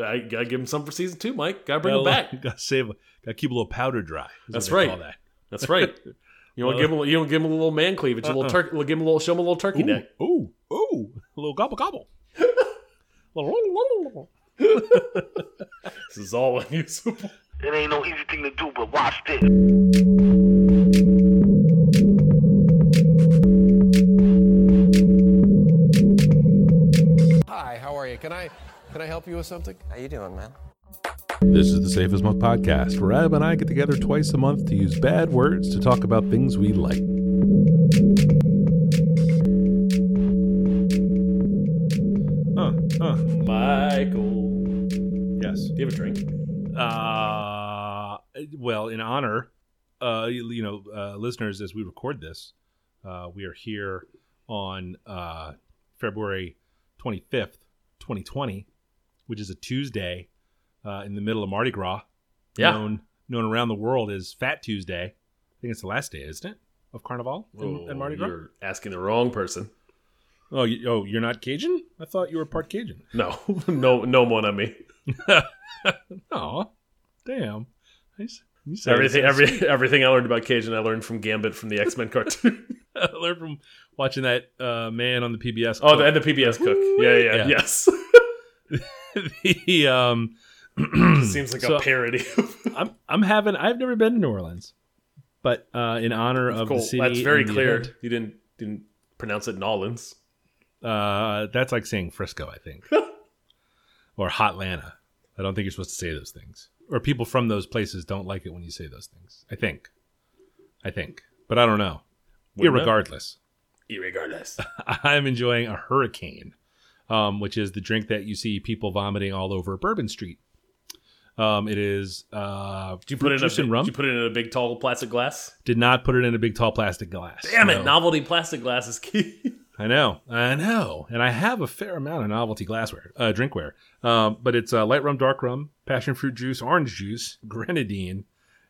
I gotta give him some for season two, Mike. Gotta bring him back. Gotta save. Gotta keep a little powder dry. That's right. that. That's right. You want to uh, give him? You want to give him a little man cleavage, a little Uh-uh. turkey. Give him a little. Show him a little turkey neck. Ooh, ooh, ooh, a little gobble gobble. This is all unusable. It ain't no easy thing to do, but watch this. Can I help you with something? How you doing, man? This is the Safe as Milk podcast, where Ab and I get together twice a month to use bad words to talk about things we like. Huh, huh. Michael, Yes. do you have a drink? Uh, well, in honor, uh, you, you know, uh, listeners, as we record this, uh, we are here on uh, February 25th, 2020, which is a Tuesday uh, in the middle of Mardi Gras. Yeah. Known, known around the world as Fat Tuesday. I think it's the last day, isn't it? Of Carnival and, and Mardi Gras? Oh, You're asking the wrong person. Oh, you, oh, you're not Cajun? I thought you were part Cajun. No, no, no one on me. Oh, damn. Nice. You said Everything, every, everything I learned about Cajun, I learned from Gambit from the X Men cartoon. I learned from watching that uh, man on the PBS. oh, cook. and the PBS cook. Yeah, yeah, Yeah. yes. the um. Seems like So- a parody. I'm I'm having. I've never been to New Orleans, but uh, in honor of cool. the city, That's very clear. event, You didn't didn't pronounce it Nolans. uh, that's like saying Frisco, I think, or Hotlanta. I don't think you're supposed to say those things, or people from those places don't like it when you say those things. I think, I think, but I don't know. Wouldn't know. Irregardless, Irregardless. I'm enjoying a hurricane, um, which is the drink that you see people vomiting all over Bourbon Street. Um, it is. Uh, Did you put it in a big, rum? Did you put it in a big tall plastic glass? Did not put it in a big tall plastic glass. Damn it! Novelty plastic glass is key. I know, I know, and I have a fair amount of novelty glassware, uh, drinkware. Um, but it's uh, light rum, dark rum, passion fruit juice, orange juice, grenadine,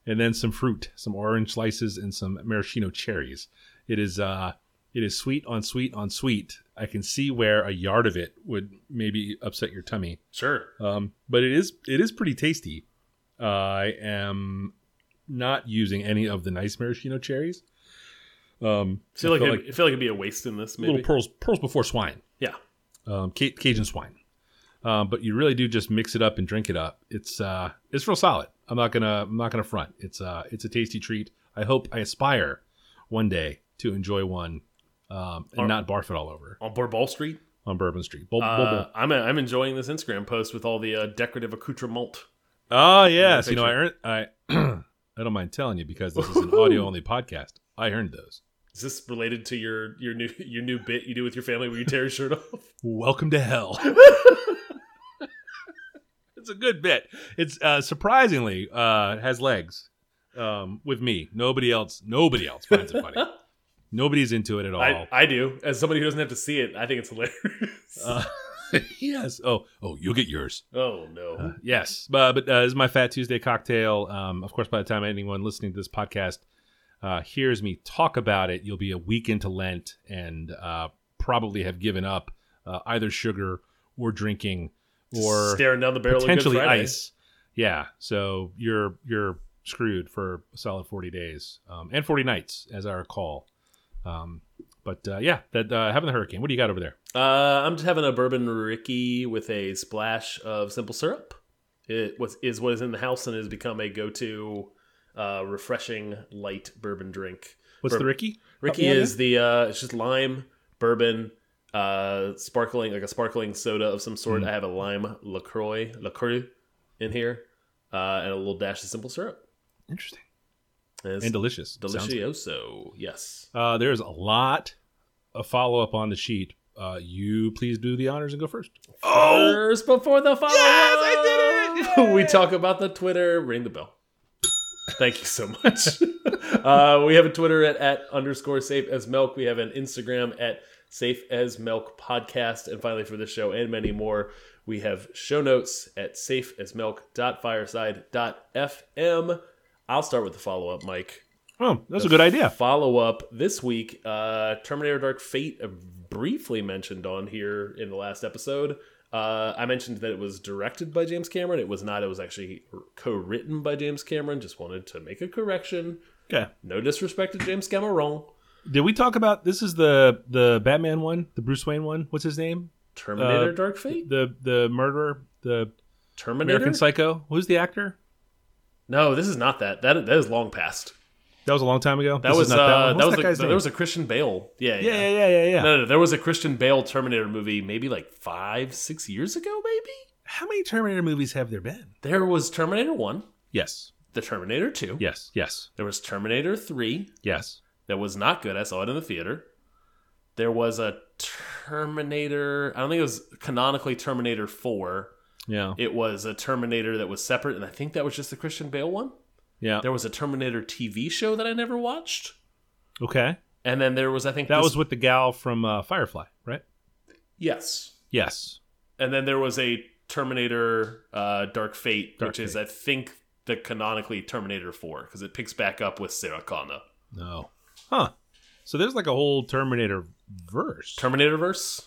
and then some fruit, some orange slices, and some maraschino cherries. It is, uh, it is sweet on sweet on sweet. I can see where a yard of it would maybe upset your tummy, sure. um, but it is, it is pretty tasty. Uh, I am not using any of the nice maraschino cherries. Um, I feel like, felt it, I feel like it'd be a waste in this. Maybe. little pearls pearls before swine Yeah. um, Ca- cajun swine um, but you really do just mix it up and drink it up it's uh it's real solid i'm not gonna i'm not gonna front it's uh it's a tasty treat i hope i aspire one day to enjoy one um, and not barf it all over On Bourbon Street. on bourbon street Bul- Uh, I'm I'm enjoying this Instagram post with all the uh, decorative accoutrement. oh yes you know i earned i i don't mind telling you because this is an audio only podcast i earned those Is this related to your your new your new bit you do with your family where you tear your shirt off? Welcome to hell. it's a good bit. It's uh, surprisingly uh, has legs um, with me. Nobody else. Nobody else finds it funny. Nobody's into it at all. I, I do. As somebody who doesn't have to see it, I think it's hilarious. uh, yes. Oh, oh, you'll get yours. oh no. Uh, yes, but, but uh, this is my Fat Tuesday cocktail. Um, of course, by the time anyone listening to this podcast uh, hears me talk about it, you'll be a week into Lent and uh, probably have given up uh, either sugar or drinking or staring down the barrel potentially ice. Yeah, so you're you're screwed for a solid forty days um, and forty nights, as I recall. Um, but uh, yeah, that uh, having the hurricane. What do you got over there? Uh, I'm just having a bourbon Rickey with a splash of simple syrup. It was is what is in the house and has become a go-to uh, refreshing light bourbon drink. What's the Rickey? Rickey out is the uh, it's just lime, bourbon, uh, sparkling like a sparkling soda of some Mm. sort. I have a lime Lacroix Lacroix in here, uh, and a little dash of simple syrup. Interesting it's and delicious. Sounds good. delicioso. Yes. Uh, there's a lot of follow up on the sheet. Uh, you please do the honors and go first. First before the follow. up. Yes, I did it! we talk about the Twitter. Ring the bell. Thank you so much. uh, we have a Twitter at, at underscore safe as milk. We have an Instagram at safe as milk podcast. And finally, for this show and many more, we have show notes at safe as milk.fireside.fm. I'll start with the follow up, Mike. Oh, that's a good idea. Follow up this week, uh, Terminator Dark Fate, briefly mentioned on here in the last episode. Uh, I mentioned that it was directed by James Cameron. It was not. It was actually co-written by James Cameron. Just wanted to make a correction. Okay. No disrespect to James Cameron. Did we talk about this? Is the the Batman one, the Bruce Wayne one? What's his name? Terminator: Uh, Dark Fate. The the murderer, the Terminator. American Psycho. Who's the actor? No, this is not that. That that is long past. That was a long time ago. That This was is not uh, that, that, was that a, there name? was a Christian Bale. Yeah, yeah, yeah, yeah, yeah, yeah, yeah. No, no, there was a Christian Bale Terminator movie maybe like five, six years ago. Maybe How many Terminator movies have there been? there was Terminator One, Yes, the Terminator Two. yes, yes, There was Terminator Three. yes. that was not good. I saw it in the theater. There was a Terminator. I don't think it was canonically Terminator 4. Yeah, It was a Terminator that was separate, and I think that was just the Christian Bale one. yeah. There was a Terminator TV show that I never watched. Okay, And then there was, I think, that was with the gal from uh, Firefly, right? Yes. Yes. And then there was a Terminator uh, Dark Fate, Dark which is, I think, the canonically Terminator 4, because it picks back up with Sarah Connor. No. Huh. So there's like a whole Terminator verse. Terminator verse.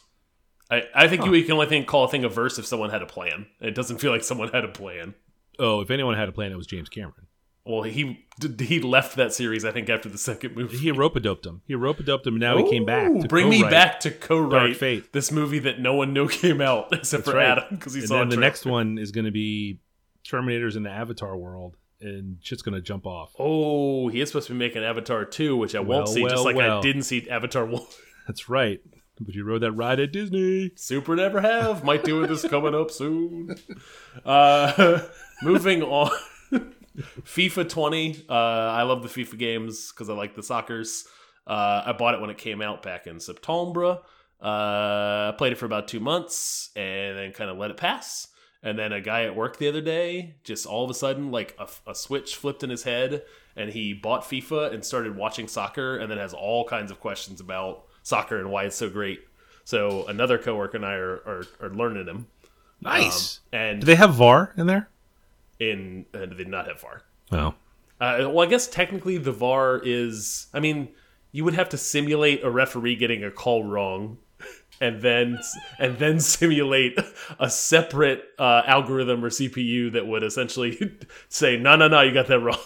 I, I think you can only think call a thing a verse if someone had a plan. It doesn't feel like someone had a plan. oh, if anyone had a plan, it was James Cameron. Well, he he left that series. I think after the second movie. He rope doped him. He rope doped him. and Now he came back. To bring me back to co-write Fate. this movie that no one knew came out except That's for right. Adam because he And saw then a the next one is going to be Terminators in the Avatar world, and shit's going to jump off. Oh, he is supposed to be making Avatar 2, which I Well, won't see, just well, like I didn't see Avatar 1. That's right. But you rode that ride at Disney. Super never have. Might do this coming up soon. Uh, moving on. FIFA 20. Uh, I love the FIFA games because I like the soccers. Uh, I bought it when it came out back in September. Uh, played it for about two months and then kind of let it pass. And then a guy at work the other day, just all of a sudden, like a, a switch flipped in his head, and he bought FIFA and started watching soccer, and then has all kinds of questions about soccer and why it's so great. So another coworker and I are are, are learning him. Nice. Um, and Do they have VAR in there? in uh, they not have VAR. Oh. Uh, well, I guess technically the VAR is. I mean, you would have to simulate a referee getting a call wrong, and then and then simulate a separate uh, algorithm or CPU that would essentially say, "No, no, no, you got that wrong."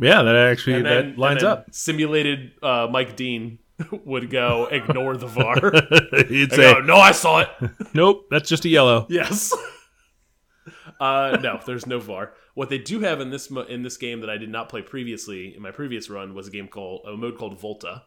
Yeah, that actually And that lines and then up. Simulated uh, Mike Dean would go ignore the VAR. He'd say, go, "No, I saw it." "Nope, that's just a yellow." Yes. uh, no, there's no VAR. What they do have in this in this game that I did not play previously in my previous run was a game called a mode called Volta,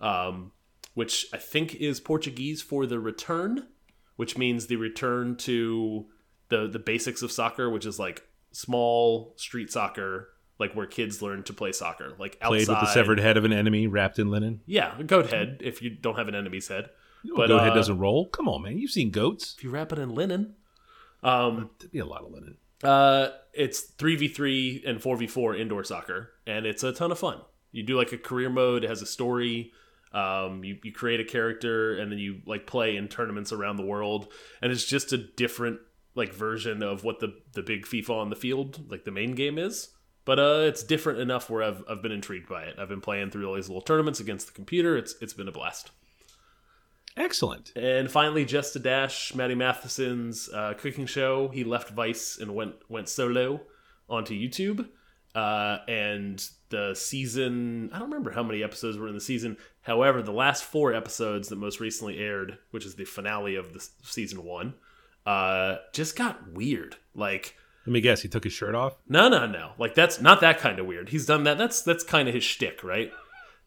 um, which I think is Portuguese for the return, which means the return to the the basics of soccer, which is like small street soccer, like where kids learn to play soccer, like outside. Played with the severed head of an enemy wrapped in linen. Yeah, a goat head if you don't have an enemy's head. But goat head uh, doesn't roll. Come on, man. You've seen goats. If you wrap it in linen. Um, There'd be a lot of linen. Uh, it's 3v3 and 4v4 indoor soccer, and it's a ton of fun. You do like a career mode, it has a story. Um, you, you create a character, and then you like play in tournaments around the world, and it's just a different like version of what the the big FIFA on the field, like the main game is. But uh, it's different enough where I've I've been intrigued by it. I've been playing through all these little tournaments against the computer. It's it's been a blast. Excellent. And finally, Just a Dash, Matty Matheson's uh, cooking show. He left Vice and went went solo onto YouTube. Uh, and the season, I don't remember how many episodes were in the season. However, the last four episodes that most recently aired, which is the finale of the season one, uh, just got weird. Like, Let me guess. He took his shirt off. no, no, no. Like that's not that kind of weird. He's done that. That's that's kind of his shtick, right?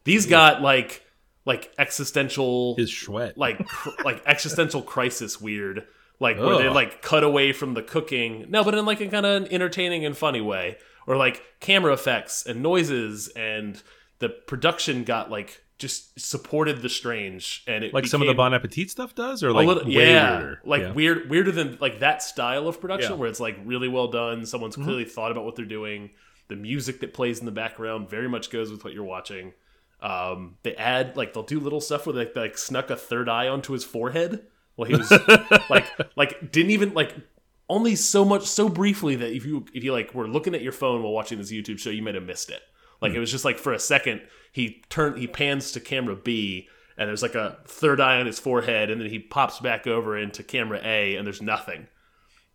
These got like like existential His sweat. like like existential crisis weird like where they like cut away from the cooking no but in like a kind of entertaining and funny way or like camera effects and noises and the production got like just supported the strange and it like some of the Bon Appetit stuff does, or like little, yeah, weirder. like Yeah. weird weirder than like that style of production Yeah. Where it's like really well done someone's clearly thought about what they're doing the music that plays in the background very much goes with what you're watching um, they add like they'll do little stuff where they, they like snuck a third eye onto his forehead while he was like like didn't even like only so much so briefly that if you if you like were looking at your phone while watching this YouTube show you might have missed it like it was just like for a second he turned he pans to camera B and there's like a third eye on his forehead, and then he pops back over into camera A, and there's nothing,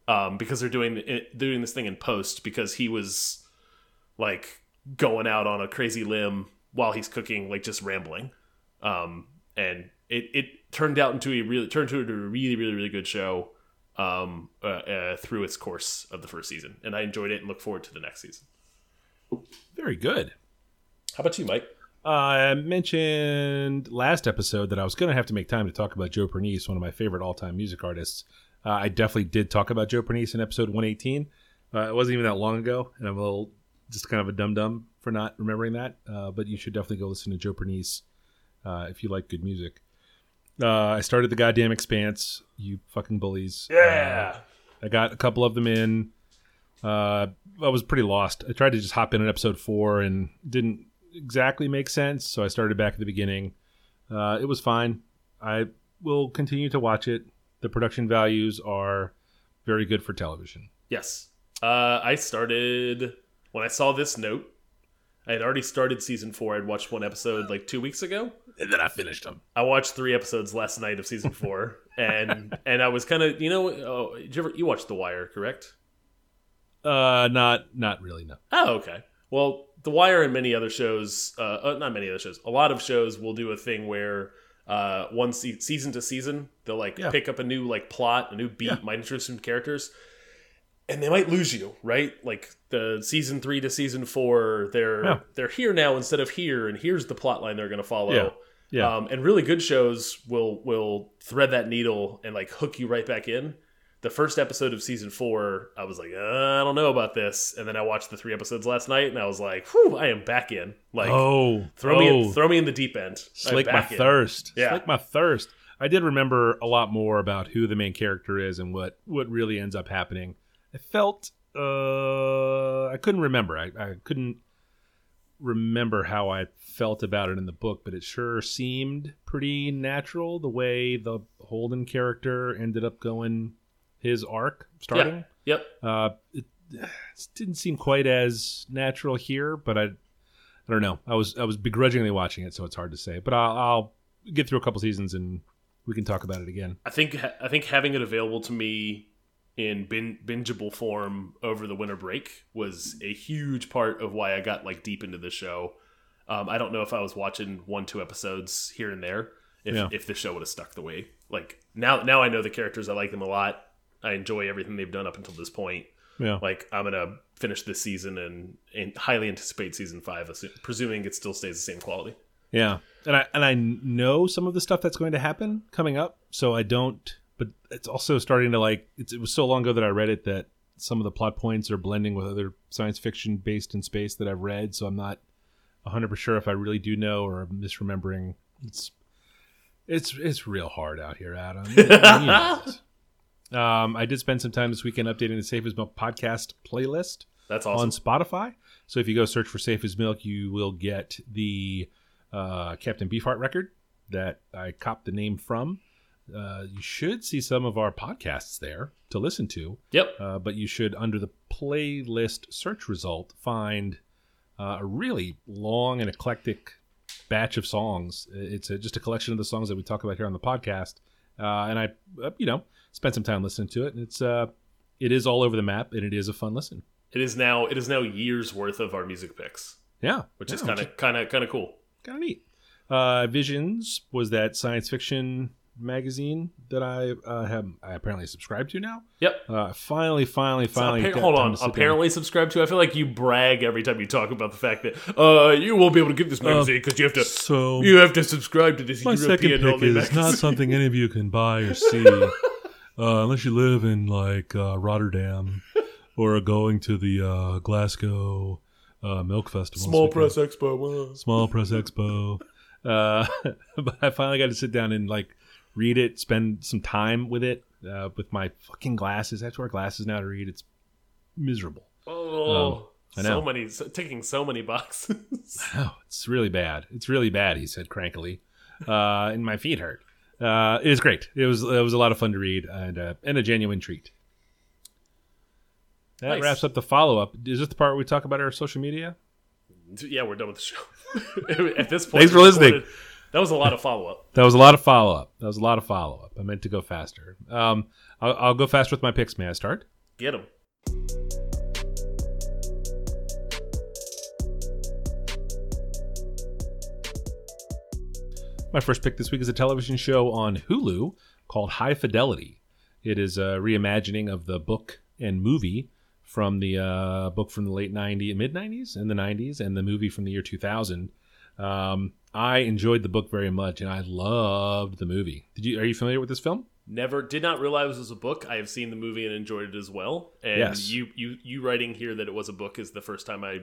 um, because they're doing it, doing this thing in post because he was like going out on a crazy limb while he's cooking, like just rambling, um, and it it turned out into a really turned into a really really really good show um, uh, uh, through its course of the first season, and I enjoyed it and look forward to the next season. Very good. How about you, Mike? Uh, I mentioned last episode that I was going to have to make time to talk about Joe Pernice, one of my favorite all-time music artists. Uh, I definitely did talk about Joe Pernice in episode 118. Uh, it wasn't even that long ago, and I'm a little just kind of a dum dum for not remembering that. Uh, but you should definitely go listen to Joe Pernice uh, if you like good music. Uh, I started the goddamn Expanse. You fucking bullies. Yeah. I got a couple of them in. Uh, I was pretty lost. I tried to just hop in at episode four and didn't exactly make sense, so I started back at the beginning. Uh, it was fine. I will continue to watch it. The production values are very good for television. Yes. Uh, I started when I saw this note. I had already started season four. I'd watched one episode like two weeks ago. And then I finished them. I watched three episodes last night of season four, and and I was kind of you know oh, did you ever you watched The Wire, correct? Uh, not not really. No. Oh, okay. Well, The Wire and many other shows, uh, uh, not many other shows, a lot of shows will do a thing where uh, one se season to season they'll like Yeah. pick up a new like plot, a new beat, Yeah. might introduce some characters, and they might lose you, right? Like the season three to season four, they're Yeah. they're here now instead of here, and here's the plot line they're going to follow. Yeah. Yeah. Um, and really good shows will will thread that needle and like hook you right back in. The first episode of season four, I was like, uh, I don't know about this, and then I watched the three episodes last night, and I was like, Whew, I am back in. Like, oh, throw me oh. in, throw me in the deep end. Slake my in. thirst. Yeah. Slake my thirst. I did remember a lot more about who the main character is and what what really ends up happening. I felt uh I couldn't remember. I, I couldn't remember how I felt about it in the book, but it sure seemed pretty natural the way the Holden character ended up going his arc starting. Yep. Uh, it, it didn't seem quite as natural here, but I, I don't know. I was I was begrudgingly watching it, so it's hard to say. But I'll, I'll get through a couple seasons and we can talk about it again. I think I think having it available to me in bin, bingeable form over the winter break was a huge part of why I got like deep into the show. Um, I don't know if I was watching one two episodes here and there if Yeah. if the show would have stuck the way like now now I know the characters I like them a lot. I enjoy everything they've done up until this point. Yeah, Like I'm gonna finish this season and, and highly anticipate season five, presuming it still stays the same quality. yeah. And I and I know some of the stuff that's going to happen coming up, so I don't. But it's also starting to like. It's, it was so long ago that I read it that some of the plot points are blending with other science fiction based in space that I've read. So I'm not 100 percent sure if I really do know or I'm misremembering. It's it's it's real hard out here, Adam. You know. Um, I did spend some time this weekend updating the Safe as Milk podcast playlist That's awesome. on Spotify. So if you go search for Safe as Milk, you will get the uh, Captain Beefheart record that I copped the name from. Uh, you should see some of our podcasts there to listen to, yep. uh, but you should, under the playlist search result, find uh, a really long and eclectic batch of songs. It's a, just a collection of the songs that we talk about here on the podcast, uh, and I, uh, you know, spent some time listening to it. And it's uh, it is all over the map, and it is a fun listen. It is now it is now years worth of our music picks, Yeah, which is kind of kind of kind of cool. kind of neat. Uh, Visions was that science fiction magazine that I uh, have I apparently subscribed to now. Yep. Uh, finally, finally, finally. got hold on. down. Apparently subscribe to. I feel like you brag every time you talk about the fact that uh you won't be able to get this magazine because you have to So you have to subscribe to this my European second pick is magazine. not something any of you can buy or see, uh, unless you live in like uh, Rotterdam or are going to the uh, Glasgow uh, Milk Festival. Small. Press Expo. uh. Small Press Expo. Uh, but I finally got to sit down and like read it, spend some time with it uh, with my fucking glasses. I have to wear glasses now to read. It's miserable. Oh, Um, I so many, so, ticking so many boxes. Oh, it's really bad. It's really bad. He said crankily, uh, and my feet hurt. Uh, it is great. It was it was a lot of fun to read and uh, and a genuine treat. That Nice. wraps up the follow up. Is this the part where we talk about our social media? yeah, we're done with the show. At this point, Thanks for listening. recorded- That was a lot of follow up. That was a lot of follow up. That was a lot of follow up. I meant to go faster. Um, I'll, I'll go fast with my picks. May I start? Get them. My first pick this week is a television show on Hulu called High Fidelity. It is a reimagining of the book and movie from the uh, book from the late 90s, mid 90s, and the 90s, and the movie from the year 2000. Um, I enjoyed the book very much, and I loved the movie. Did you? Are you familiar with this film? Never did not realize it was a book. I have seen the movie and enjoyed it as well. And Yes. you you you writing here that it was a book is the first time I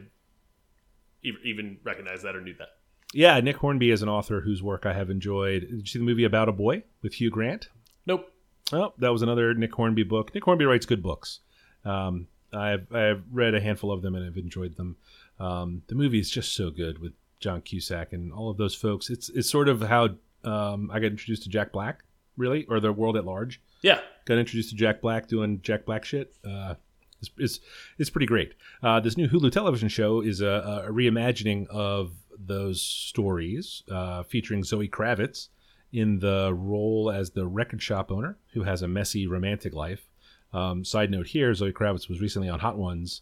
even recognized that or knew that. Yeah, Nick Hornby is an author whose work I have enjoyed. Did you see the movie About a Boy with Hugh Grant? Nope. Oh, that was another Nick Hornby book. Nick Hornby writes good books. Um, I've I've read a handful of them and I've enjoyed them. Um, the movie is just so good with John Cusack and all of those folks. It's it's sort of how um, I got introduced to Jack Black, really, or the world at large. Yeah. Got introduced to Jack Black doing Jack Black shit. Uh, it's, it's, it's pretty great. Uh, this new Hulu television show is a, a reimagining of those stories, uh, featuring Zoe Kravitz in the role as the record shop owner who has a messy romantic life. Um, side note here: Zoe Kravitz was recently on Hot Ones.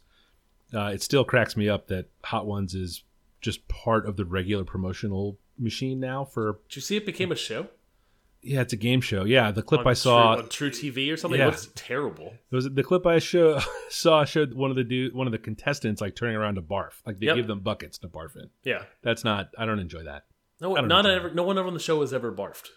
Uh, it still cracks me up that Hot Ones is just part of the regular promotional machine now. For Did you see it became a show? yeah, it's a game show. Yeah, the clip on I saw True, on truTV or something. Yeah. It looks terrible. It was the clip I show, saw showed one of the dude, one of the contestants like turning around to barf. Like they Yep. give them buckets to barf in. Yeah. That's not. I don't enjoy that. No, not ever. No one ever on the show has ever barfed.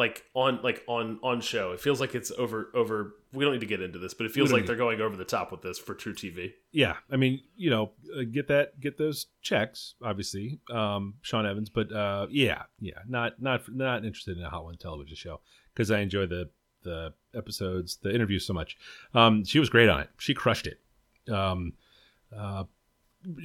Like on like on on show, it feels like it's over over. We don't need to get into this, but it feels like they're going over the top with this for truTV. Yeah, I mean, you know, uh, get that, get those checks, obviously, um, Sean Evans. But uh, yeah, yeah, not not not interested in a Hot One television show because I enjoy the the episodes, the interviews so much. Um, she was great on it. She crushed it. Um, uh,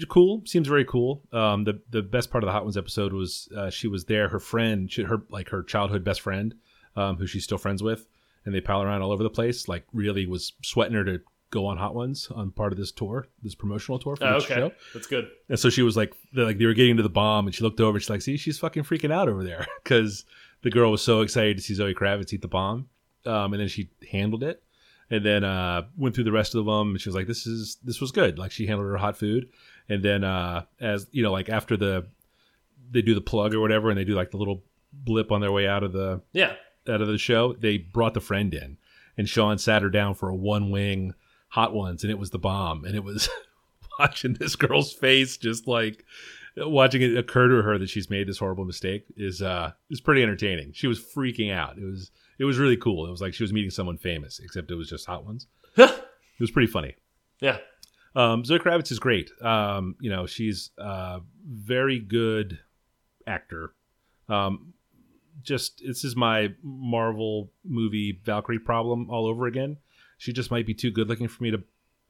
cool seems very cool um the the best part of the hot ones episode was uh, she was there her friend she, her like her childhood best friend um who she's still friends with and they pal around all over the place like really was sweating her to go on hot ones on part of this tour this promotional tour for Oh, okay, show that's good. and so she was like, like they were getting to the bomb, and she looked over and she's like, "See, she's fucking freaking out over there because the girl was so excited to see Zoe Kravitz eat the bomb." Um, and then she handled it, and then uh, went through the rest of them. And she was like, "This is this was good." Like she handled her hot food, and then uh, as you know, like after the they do the plug or whatever, and they do like the little blip on their way out of the Yeah, out of the show, they brought the friend in, and Sean sat her down for a one wing hot ones, and it was the bomb, and it was watching this girl's face, just like watching it occur to her that she's made this horrible mistake is uh is pretty entertaining. She was freaking out. It was it was really cool. It was like she was meeting someone famous, except it was just hot ones. It was pretty funny. yeah. Um, Zoe Kravitz is great. Um, you know, she's a very good actor. Um, just this is my Marvel movie Valkyrie problem all over again. She just might be too good looking for me to,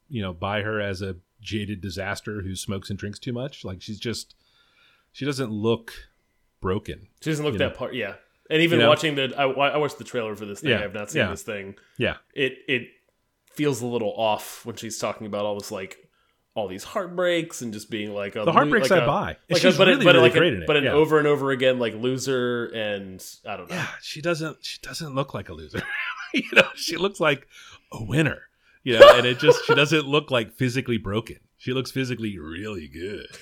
you know, buy her as a jaded disaster who smokes and drinks too much. Like she's just, she doesn't look broken. She doesn't look that know. part. Yeah, and even You know? watching the, I, I watched the trailer for this thing. Yeah, I have not seen yeah. this thing. Yeah, It it feels a little off when she's talking about all this like all these heartbreaks and just being like a the heartbreaks like I a- buy. Like she's a, but really, but really like great a, in it. but an yeah. over and over again like loser and I don't know. yeah, she doesn't. She doesn't look like a loser. you know, she looks like a winner. You know, and it just she doesn't look like physically broken. She looks physically really good.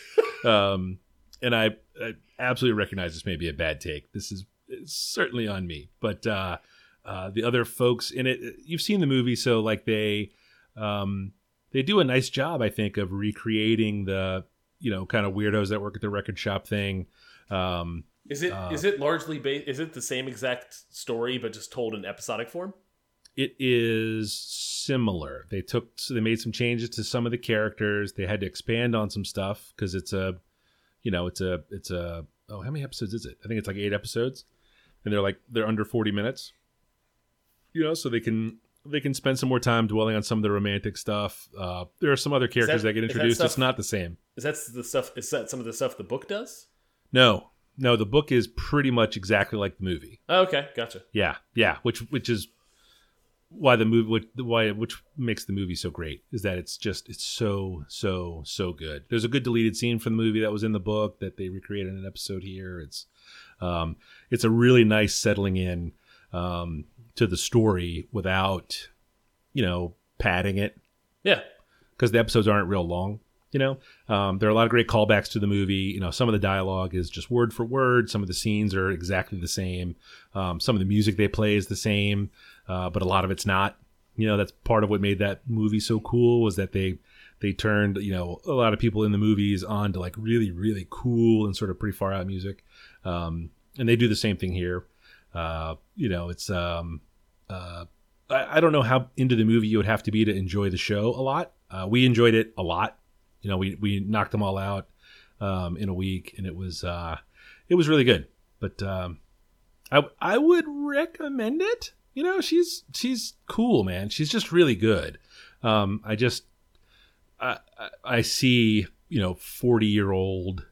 Um, and I, I absolutely recognize this may be a bad take. This is it's certainly on me, but uh, uh, the other folks in it, you've seen the movie, so like they, um, they do a nice job, I think, of recreating the you know kind of weirdos that work at the record shop thing. Um, Is it is Uh, it largely based? Is it the same exact story but just told in episodic form? it is similar. They took so they made some changes to some of the characters. They had to expand on some stuff because it's a, you know, it's a it's a oh how many episodes is it? I think it's like eight episodes, and they're like they're under forty minutes. You know, so they can they can spend some more time dwelling on some of the romantic stuff. Uh, there are some other characters that, get is that introduced. it's not the same. Is that the stuff? Is that some of the stuff the book does? No, no, the book is pretty much exactly like the movie. Oh, okay, gotcha. Yeah, yeah, which which is why the movie which, why which makes the movie so great is that it's just it's so so so good. There's a good deleted scene from the movie that was in the book that they recreated in an episode here. It's Um, it's a really nice settling in um, to the story without, you know, padding it Yeah. because the episodes aren't real long. You know, um, there are a lot of great callbacks to the movie. You know, some of the dialogue is just word for word. Some of the scenes are exactly the same. Um, some of the music they play is the same, uh, but a lot of it's not. You know, that's part of what made that movie so cool was that they they turned you know a lot of people in the movies on to like really really cool and sort of pretty far out music, um, and they do the same thing here. Uh, you know, it's um, uh, I, I don't know how into the movie you would have to be to enjoy the show a lot. Uh, we enjoyed it a lot. You know, we we knocked them all out um, in a week, and it was uh, it was really good. But um, I I would recommend it. You know, she's she's cool, man. She's just really good. Um, I just I I- I see you know forty year old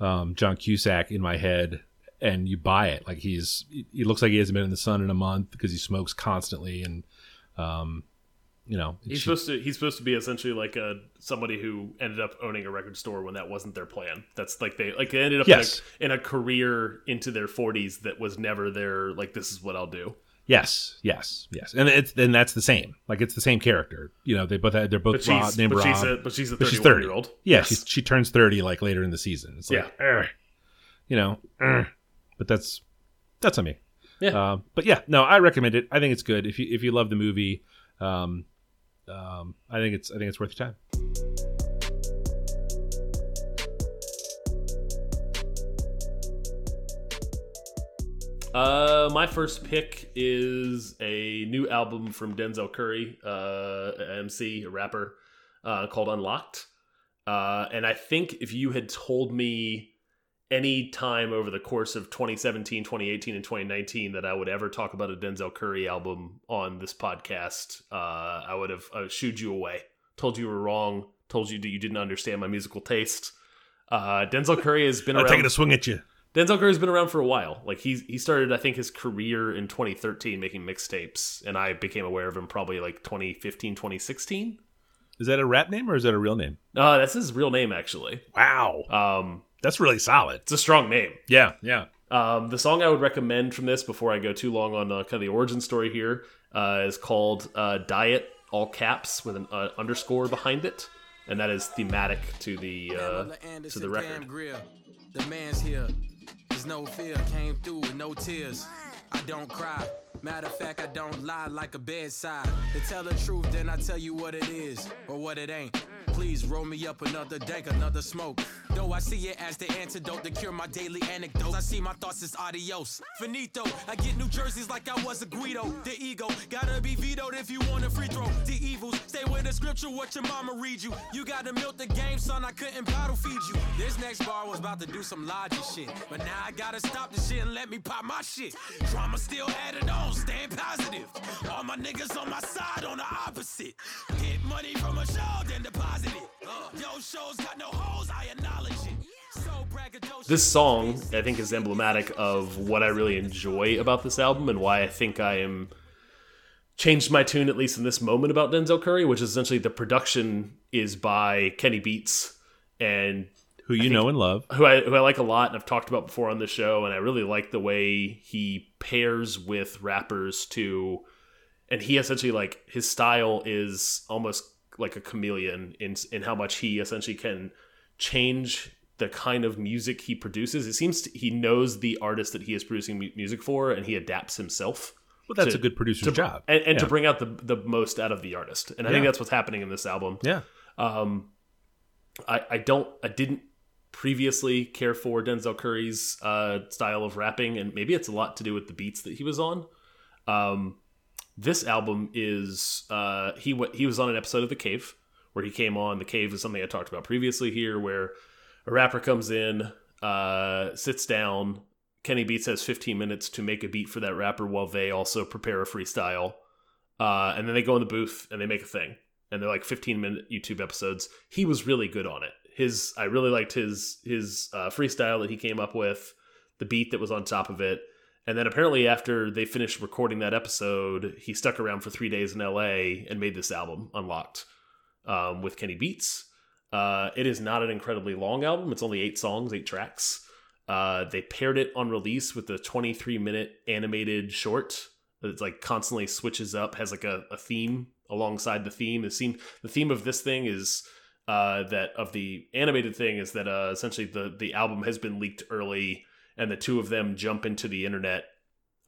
um, John Cusack in my head, and you buy it. Like he's he looks like he hasn't been in the sun in a month because he smokes constantly, and um, you know He's she- supposed to he's supposed to be essentially like a somebody who ended up owning a record store when that wasn't their plan. That's like they like they ended up Yes. in, a, in a career into their 40s that was never their like this is what I'll do. Yes, yes, yes, and it's and that's the same. Like it's the same character. You know, they both they're both But Rob, named but Rob. she's a but she's a but she's 30. year old. yeah, she's, she turns thirty like later in the season. It's like, "Ugh," you know, but that's that's on me. Yeah. Uh, but yeah, no, I recommend it. I think it's good if you if you love the movie. Um, um, I think it's I think it's worth your time. Uh, my first pick is a new album from Denzel Curry, uh, MC, a rapper, uh, called Unlocked. Uh, and I think if you had told me any time over the course of 2017, 2018, and 2019 that I would ever talk about a Denzel Curry album on this podcast, uh, I would have uh, shooed you away, told you were wrong, told you that you didn't understand my musical taste. Uh, Denzel Curry has been around. I'm taking a swing at you. Denzel Curry's been around for a while. Like he's he started, I think, his career in 2013 making mixtapes, and I became aware of him probably like 2015, 2016. Is that a rap name or is that a real name? Uh, that's his real name actually. Wow, Um, that's really solid. it's a strong name. Yeah, yeah. Um, the song I would recommend from this before I go too long on uh, kind of the origin story here uh, is called uh, "Diet," all caps with an uh, underscore behind it, and that is thematic to the uh, to the record. The man's here. No fear. Came through with no tears. I don't cry. Matter of fact, I don't lie like a bedside. To tell the truth, then I tell you what it is or what it ain't. Please roll me up another dank, another smoke. Though I see it as the antidote to cure my daily anecdotes. I see my thoughts as adios. Finito. I get New Jerseys like I was a Guido. The ego gotta be vetoed if you want a free throw. The evils stay with the scripture. What your mama read you. You gotta milk the game, son. I couldn't bottle feed you. This next bar was about to do some logic shit, but now I gotta stop the shit and let me pop my shit. Drama still added on, staying positive. All my niggas on my side on the opposite. Get money from a show, then deposit it. Uh, yo, shows got no holes, I acknowledge it. This song i think is emblematic of what i really enjoy about this album and why i think i am changed my tune at least in this moment about denzel curry which is essentially the production is by kenny beats and Who you know and love. who I, who I like a lot and I've talked about before on the show and I really like the way he pairs with rappers to and he essentially like his style is almost like a chameleon in in how much he essentially can change the kind of music he produces. It seems to, he knows the artist that he is producing mu- music for and he adapts himself. Well, that's to- a good producer's to, job. and, and to bring out the the most out of the artist. And I think that's what's happening in this album. Yeah. Um, I I don't I didn't previously care for Denzel Curry's uh, style of rapping, and maybe it's a lot to do with the beats that he was on. Um, this album is uh, he he was on an episode of The Cave where he came on. The Cave is something I talked about previously here, where a rapper comes in, uh, sits down. Kenny Beats has 15 minutes to make a beat for that rapper while they also prepare a freestyle. Uh, and then they go in the booth and they make a thing. And they're like 15 minute YouTube episodes. He was really good on it. His I really liked his his uh, freestyle that he came up with, the beat that was on top of it. And then apparently after they finished recording that episode, he stuck around for three days in LA and made this album, Unlocked, um, with Kenny Beats. Uh, it is not an incredibly long album. It's only eight songs, eight tracks. Uh, they paired it on release with the 23 minute animated short that's like constantly switches up, has like a, a theme alongside the theme. The theme the theme of this thing is uh, that of the animated thing is that uh, essentially the the album has been leaked early, and the two of them jump into the internet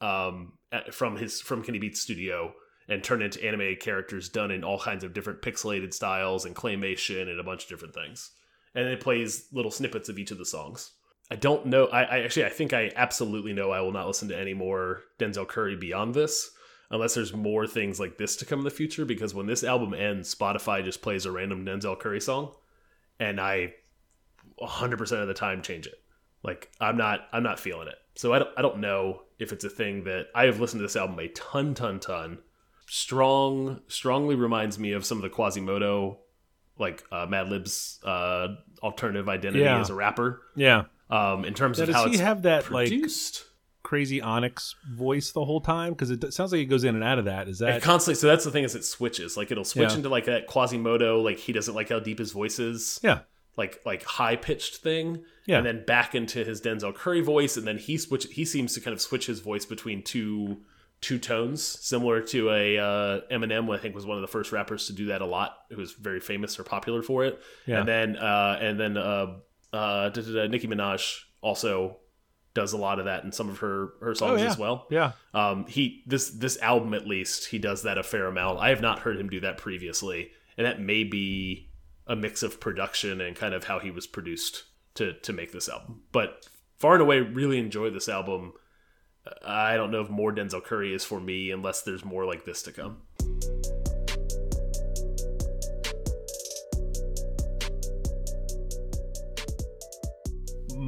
um, at, from his from Kenny Beats studio and turn into animated characters done in all kinds of different pixelated styles and claymation and a bunch of different things. And it plays little snippets of each of the songs. I don't know. I, I actually I think I absolutely know I will not listen to any more Denzel Curry beyond this unless there's more things like this to come in the future because when this album ends spotify just plays a random denzel curry song and i 100% of the time change it. Like i'm not i'm not feeling it. So i don't, I don't know if it's a thing that i have listened to this album a ton ton ton. Strong strongly reminds me of some of the Quasimoto like uh, madlib's uh, alternative identity Yeah. as a rapper. Yeah. um, in terms Now, of does how he it's have that like produced crazy Onyx voice the whole time? Because it sounds like it goes in and out of that. Is It that constantly. So that's the thing is it switches. Like it'll switch Yeah. into like that Quasimoto. Like he doesn't like how deep his voice is. yeah? Like like high pitched thing. Yeah. And then back into his Denzel Curry voice, and then he switch. He seems to kind of switch his voice between two two tones, similar to a uh, Eminem. I think was one of the first rappers to do that a lot. Who was very famous or popular for it. Yeah. And then uh, and then uh, uh, da- da- da, Nicki Minaj also does a lot of that in some of her her songs Oh, yeah. as well. Yeah. Um, he this this album at least he does that a fair amount. I have not heard him do that previously, and that may be a mix of production and kind of how he was produced to to make this album. But far and away, really enjoy this album. I don't know if more Denzel Curry is for me unless there's more like this to come.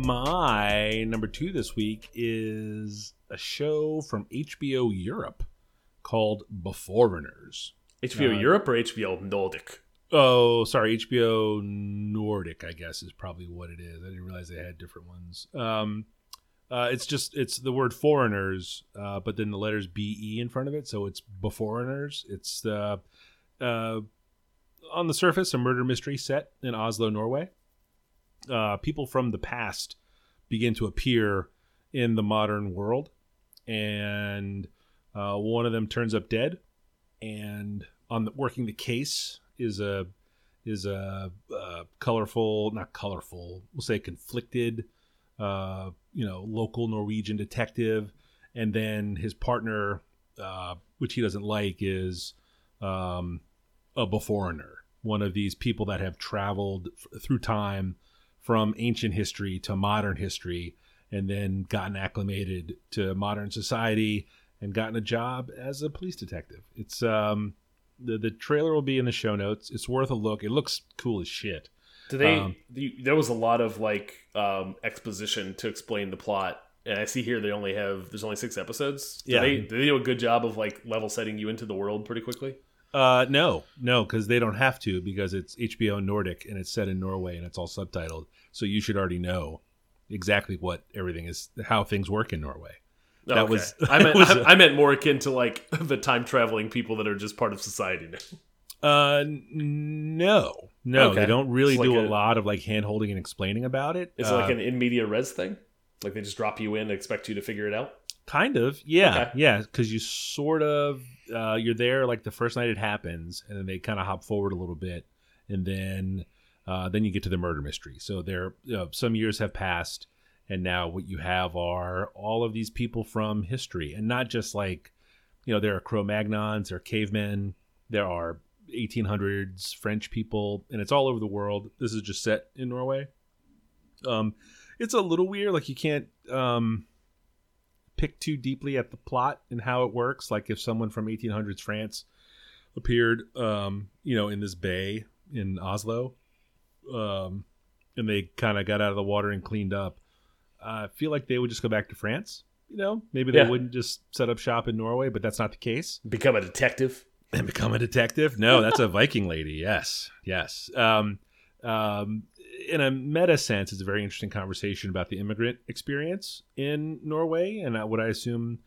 My number two this week is a show from HBO Europe called Beforeigners. HBO Uh, Europe or HBO Nordic? Oh, sorry, HBO Nordic, I guess is probably what it is. I didn't realize they had different ones. Um, uh, it's just it's the word foreigners, uh, but then the letters B E in front of it, so it's beforeigners. It's uh, uh, on the surface a murder mystery set in Oslo, Norway. Uh, people from the past begin to appear in the modern world, and uh, one of them turns up dead, and on the, working the case is a is a, uh colorful, not colorful, we'll say conflicted, uh, you know, local Norwegian detective, and then his partner, uh, which he doesn't like, is um, a beforeigner, one of these people that have traveled f- through time from ancient history to modern history, and then gotten acclimated to modern society and gotten a job as a police detective. It's um, the the trailer will be in the show notes. It's worth a look. It looks cool as shit. Do they? Um, the, there was a lot of like um, exposition to explain the plot, and I see here they only have there's only six episodes. Do Yeah. they, do they do a good job of like level setting you into the world pretty quickly? Uh, no, no, because they don't have to because it's HBO Nordic and it's set in Norway and it's all subtitled. So you should already know exactly what everything is, how things work in Norway. That Okay. was- I meant was I, a- I meant more akin to like the time traveling people that are just part of society now. Uh, no, no, Okay. they don't really It's like do a, a- lot of like hand holding and explaining about it. Is it Uh, like an in medias res thing? Like they just drop you in and expect you to figure it out? Kind of, yeah, Okay. yeah, because you sort of uh, you're there like the first night it happens, and then they kind of hop forward a little bit, and then uh, then you get to the murder mystery. So there, you know, some years have passed, and now what you have are all of these people from history, and not just like you know there are Cro-Magnons, there are cavemen, there are 1800s French people, and it's all over the world. This is just set in Norway. Um, it's a little weird, like you can't um pick too deeply at the plot and how it works. Like if someone from 1800s France appeared, um, you know, in this bay in Oslo, um, and they kind of got out of the water and cleaned up, I feel like they would just go back to France. You know, maybe they Yeah. wouldn't just set up shop in Norway, but that's not the case. Become a detective? And become a detective? No, that's a Viking lady. Yes, yes. Um, um, in a meta sense, it's a very interesting conversation about the immigrant experience in Norway, and what I assume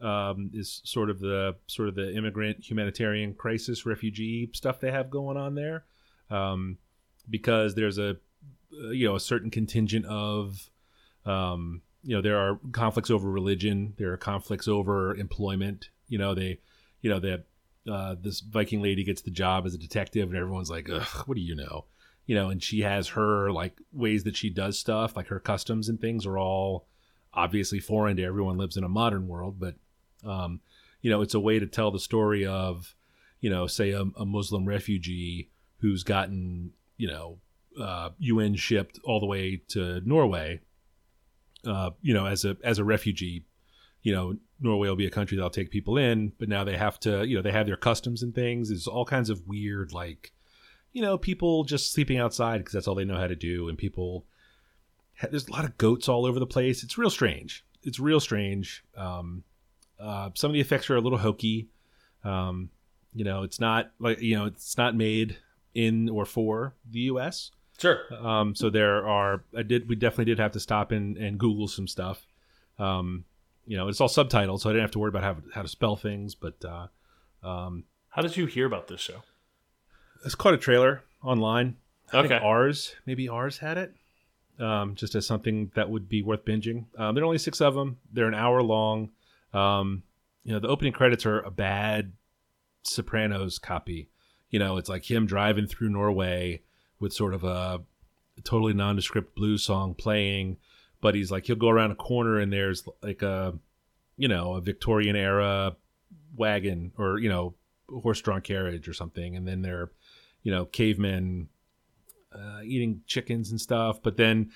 um, is sort of the sort of the immigrant humanitarian crisis, refugee stuff they have going on there, um, because there's a uh, you know a certain contingent of um, you know there are conflicts over religion. There are conflicts over employment. You know they you know that uh, this viking lady gets the job as a detective and everyone's like Ugh, what do you know you know and she has her like ways that she does stuff like her customs and things are all obviously foreign to everyone lives in a modern world but um, you know it's a way to tell the story of you know say a, a muslim refugee who's gotten you know uh, un shipped all the way to norway uh, you know, as a as a refugee, you know, Norway will be a country that'll take people in, but now they have to, you know, they have their customs and things. There's all kinds of weird, like, you know, people just sleeping outside because that's all they know how to do, and people. There's a lot of goats all over the place. It's real strange. It's real strange. Um, uh, some of the effects are a little hokey. Um, you know, it's not like you know, it's not made in or for the U.S. Sure. Um, so there are, I did, we definitely did have to stop and, and Google some stuff. Um, you know, it's all subtitled, so I didn't have to worry about how, how to spell things. But uh, um, How did you hear about this show? It's caught a trailer online. I think Okay. ours, maybe ours had it, um, just as something that would be worth binging. Um, there are only six of them. They're an hour long. Um, you know, the opening credits are a bad Sopranos copy. You know, it's like him driving through Norway with sort of a totally nondescript blues song playing, but he's like he'll go around a corner and there's like a, you know, a Victorian era wagon or you know horse-drawn carriage or something, and then they're, you know, cavemen uh, eating chickens and stuff. But then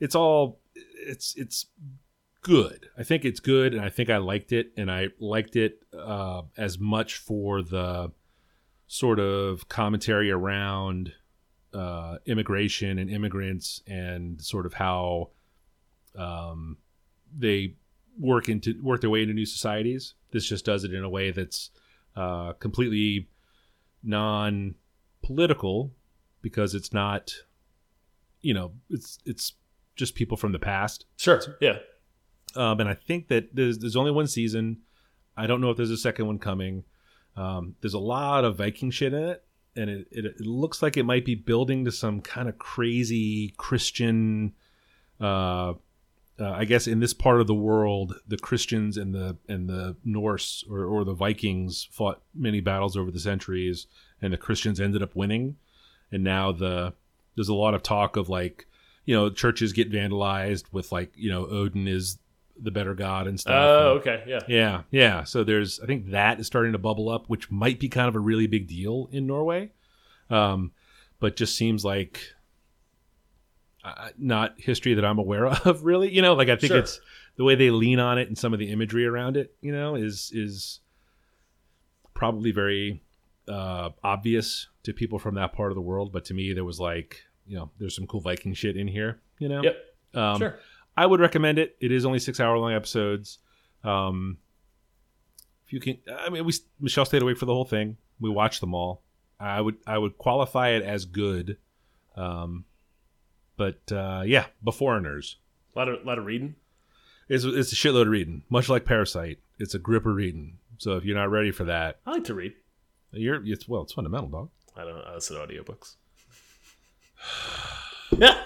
it's all it's it's good. I think it's good, and I think I liked it, and I liked it uh, as much for the sort of commentary around uh, immigration and immigrants and sort of how um, they work into work their way into new societies. This just does it in a way that's uh, completely non-political because it's not, you know, it's it's just people from the past. Sure. Yeah. Um, and I think that there's there's only one season. I don't know if there's a second one coming. Um, there's a lot of Viking shit in it, and it, it, it looks like it might be building to some kind of crazy Christian. Uh, uh, I guess in this part of the world, the Christians and the and the Norse or, or the Vikings fought many battles over the centuries, and the Christians ended up winning. And now the there's a lot of talk of like you know churches get vandalized with like you know Odin is the better god and stuff. Oh, okay. Yeah. yeah, yeah. So there's, I think that is starting to bubble up, which might be kind of a really big deal in Norway, um, but just seems like uh, not history that I'm aware of, really. You know, like I think Sure. it's the way they lean on it and some of the imagery around it. You know, is is probably very uh, obvious to people from that part of the world, but to me, there was like, you know, there's some cool Viking shit in here. You know, Yep. um, sure. I would recommend it. It is only six hour long episodes. Um, if you can, I mean, we Michelle stayed awake for the whole thing. We watched them all. I would I would qualify it as good. Um, but uh, yeah, Beforeigners. A lot of lot of reading. It's it's a shitload of reading, much like Parasite. It's a grip of reading. So if you're not ready for that, I like to read. you're it's well, it's fundamental, dog. I don't know. I listen to audiobooks. yeah.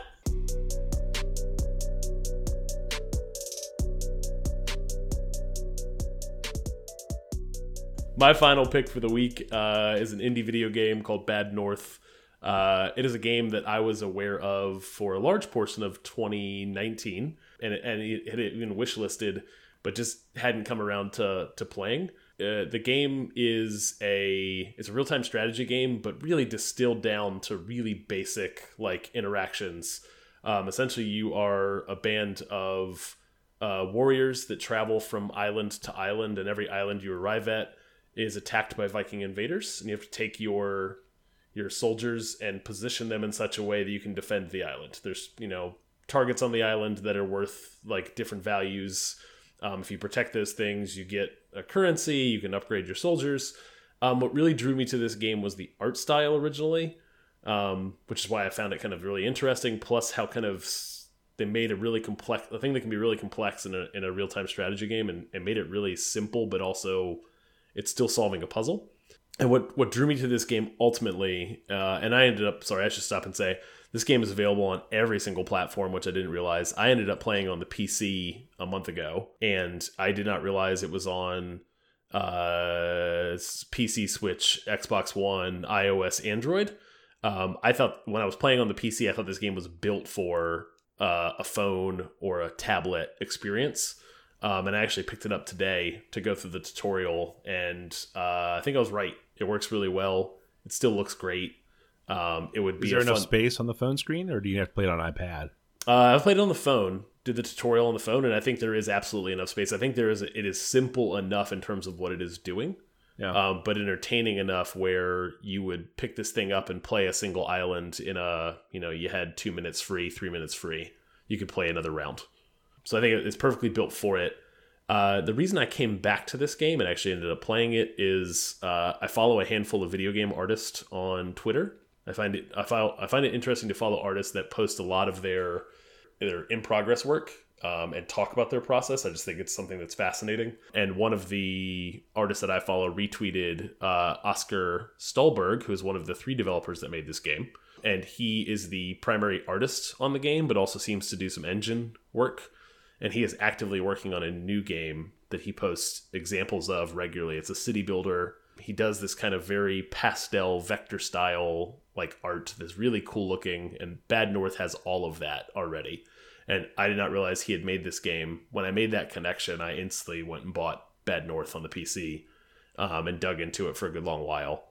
My final pick for the week uh, is an indie video game called Bad North. Uh, it is a game that I was aware of for a large portion of 2019, and it, and it had been wishlisted, but just hadn't come around to to playing. Uh, the game is a it's a real time strategy game, but really distilled down to really basic like interactions. Um, essentially, you are a band of uh, warriors that travel from island to island, and every island you arrive at is attacked by Viking invaders, and you have to take your your soldiers and position them in such a way that you can defend the island. There's you know targets on the island that are worth like different values. Um, if you protect those things, you get a currency. You can upgrade your soldiers. Um, what really drew me to this game was the art style originally, um, which is why I found it kind of really interesting. Plus, how kind of they made a really complex a thing that can be really complex in a in a real time strategy game, and, and made it really simple, but also it's still solving a puzzle. And what what drew me to this game ultimately, uh, and I ended up sorry, I should stop and say this game is available on every single platform, which I didn't realize. I ended up playing on the PC a month ago, and I did not realize it was on uh, PC, Switch, Xbox One, iOS, Android. Um, I thought when I was playing on the PC, I thought this game was built for uh, a phone or a tablet experience. Um, and I actually picked it up today to go through the tutorial, and uh, I think I was right. It works really well. It still looks great. Um, it would be Is there enough space on the phone screen, or do you have to play it on iPad? Uh, I've played it on the phone, did the tutorial on the phone, and I think there is absolutely enough space. I think there is. It is simple enough in terms of what it is doing, Yeah. um, but entertaining enough where you would pick this thing up and play a single island in a. You know, you had two minutes free, three minutes free. You could play another round. So I think it's perfectly built for it. Uh, the reason I came back to this game and actually ended up playing it is uh, I follow a handful of video game artists on Twitter. I find it I I find it interesting to follow artists that post a lot of their their in progress work um, and talk about their process. I just think it's something that's fascinating. And one of the artists that I follow retweeted uh, Oskar Stålberg, who is one of the three developers that made this game. And he is the primary artist on the game, but also seems to do some engine work. And he is actively working on a new game that he posts examples of regularly. It's a city builder. He does this kind of very pastel vector style like art that's really cool looking, and Bad North has all of that already. And I did not realize he had made this game. When I made that connection, I instantly went and bought Bad North on the PC um, and dug into it for a good long while.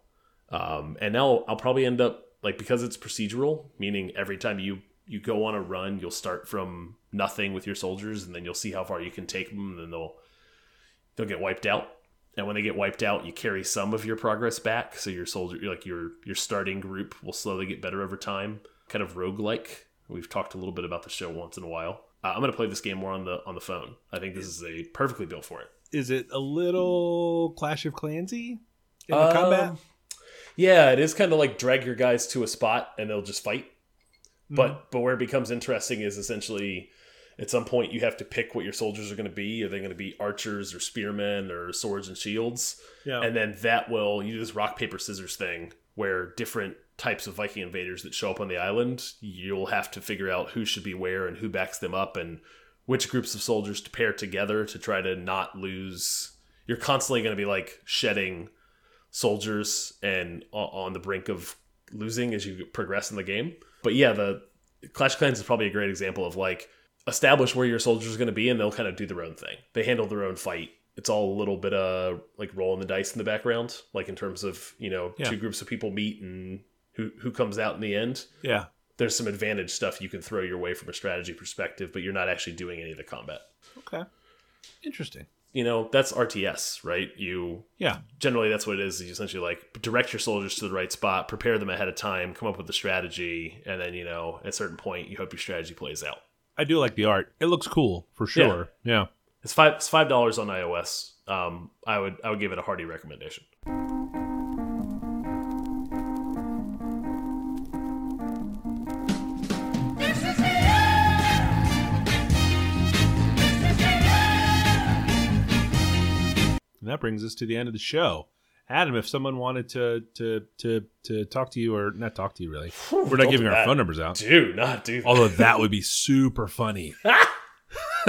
Um, and now I'll probably end up like because it's procedural, meaning every time you you go on a run, you'll start from nothing with your soldiers, and then you'll see how far you can take them, and then they'll they'll get wiped out. And when they get wiped out, you carry some of your progress back, so your soldier, like your your starting group, will slowly get better over time. Kind of roguelike. We've talked a little bit about the show once in a while. Uh, I'm going to play this game more on the on the phone. I think this is a perfectly built for it. Is it a little Clash of Clansy in the Um, combat? Yeah, it is kind of like drag your guys to a spot and they'll just fight. But but where it becomes interesting is essentially at some point you have to pick what your soldiers are going to be. Are they going to be archers or spearmen or swords and shields? Yeah. And then that will you do this rock paper scissors thing where different types of Viking invaders that show up on the island, you'll have to figure out who should be where and who backs them up and which groups of soldiers to pair together to try to not lose. You're constantly going to be like shedding soldiers and on the brink of losing as you progress in the game. But yeah, the Clash of Clans is probably a great example of like establish where your soldiers are going to be and they'll kind of do their own thing. They handle their own fight. It's all a little bit of like rolling the dice in the background, like in terms of you know Yeah. two groups of people meet and who who comes out in the end. yeah. There's some advantage stuff you can throw your way from a strategy perspective, but you're not actually doing any of the combat. Okay. Interesting. You know that's RTS, right? You Yeah. generally that's what it is. You essentially like direct your soldiers to the right spot, prepare them ahead of time, come up with the strategy, and then you know at a certain point you hope your strategy plays out. I do like the art. It looks cool for sure. Yeah. It's five it's five dollars on iOS. Um, I would I would give it a hearty recommendation. And that brings us to the end of the show. Adam, if someone wanted to to to to talk to you or not talk to you really, we're not giving our phone numbers out. Do not do that. Although that would be super funny.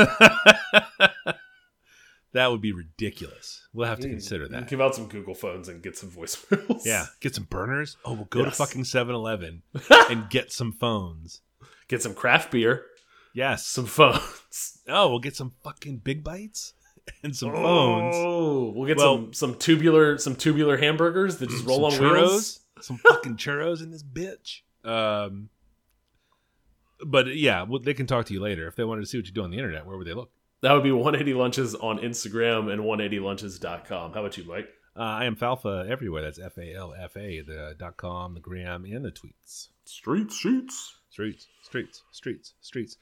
that would be ridiculous. We'll have to consider that. Give out some Google phones and get some voicemails. Yeah, get some burners. Oh, we'll go Yes. to fucking 7-Eleven and get some phones. Get some craft beer, Yes. some phones. Oh, we'll get some fucking big bites and some phones. Oh, we'll get Well- some some tubular some tubular hamburgers that just roll on some churros, wheels. some fucking churros in this bitch. Um, but yeah, well, they can talk to you later if they wanted to see what you do on the internet. Where would they look? That would be 180 lunches on Instagram and 180lunches.com. How about you, Mike? Uh, I am Falfa everywhere. That's F A L F A, the dot com, the gram, and the tweets. Street sheets. Streets, streets, streets, streets.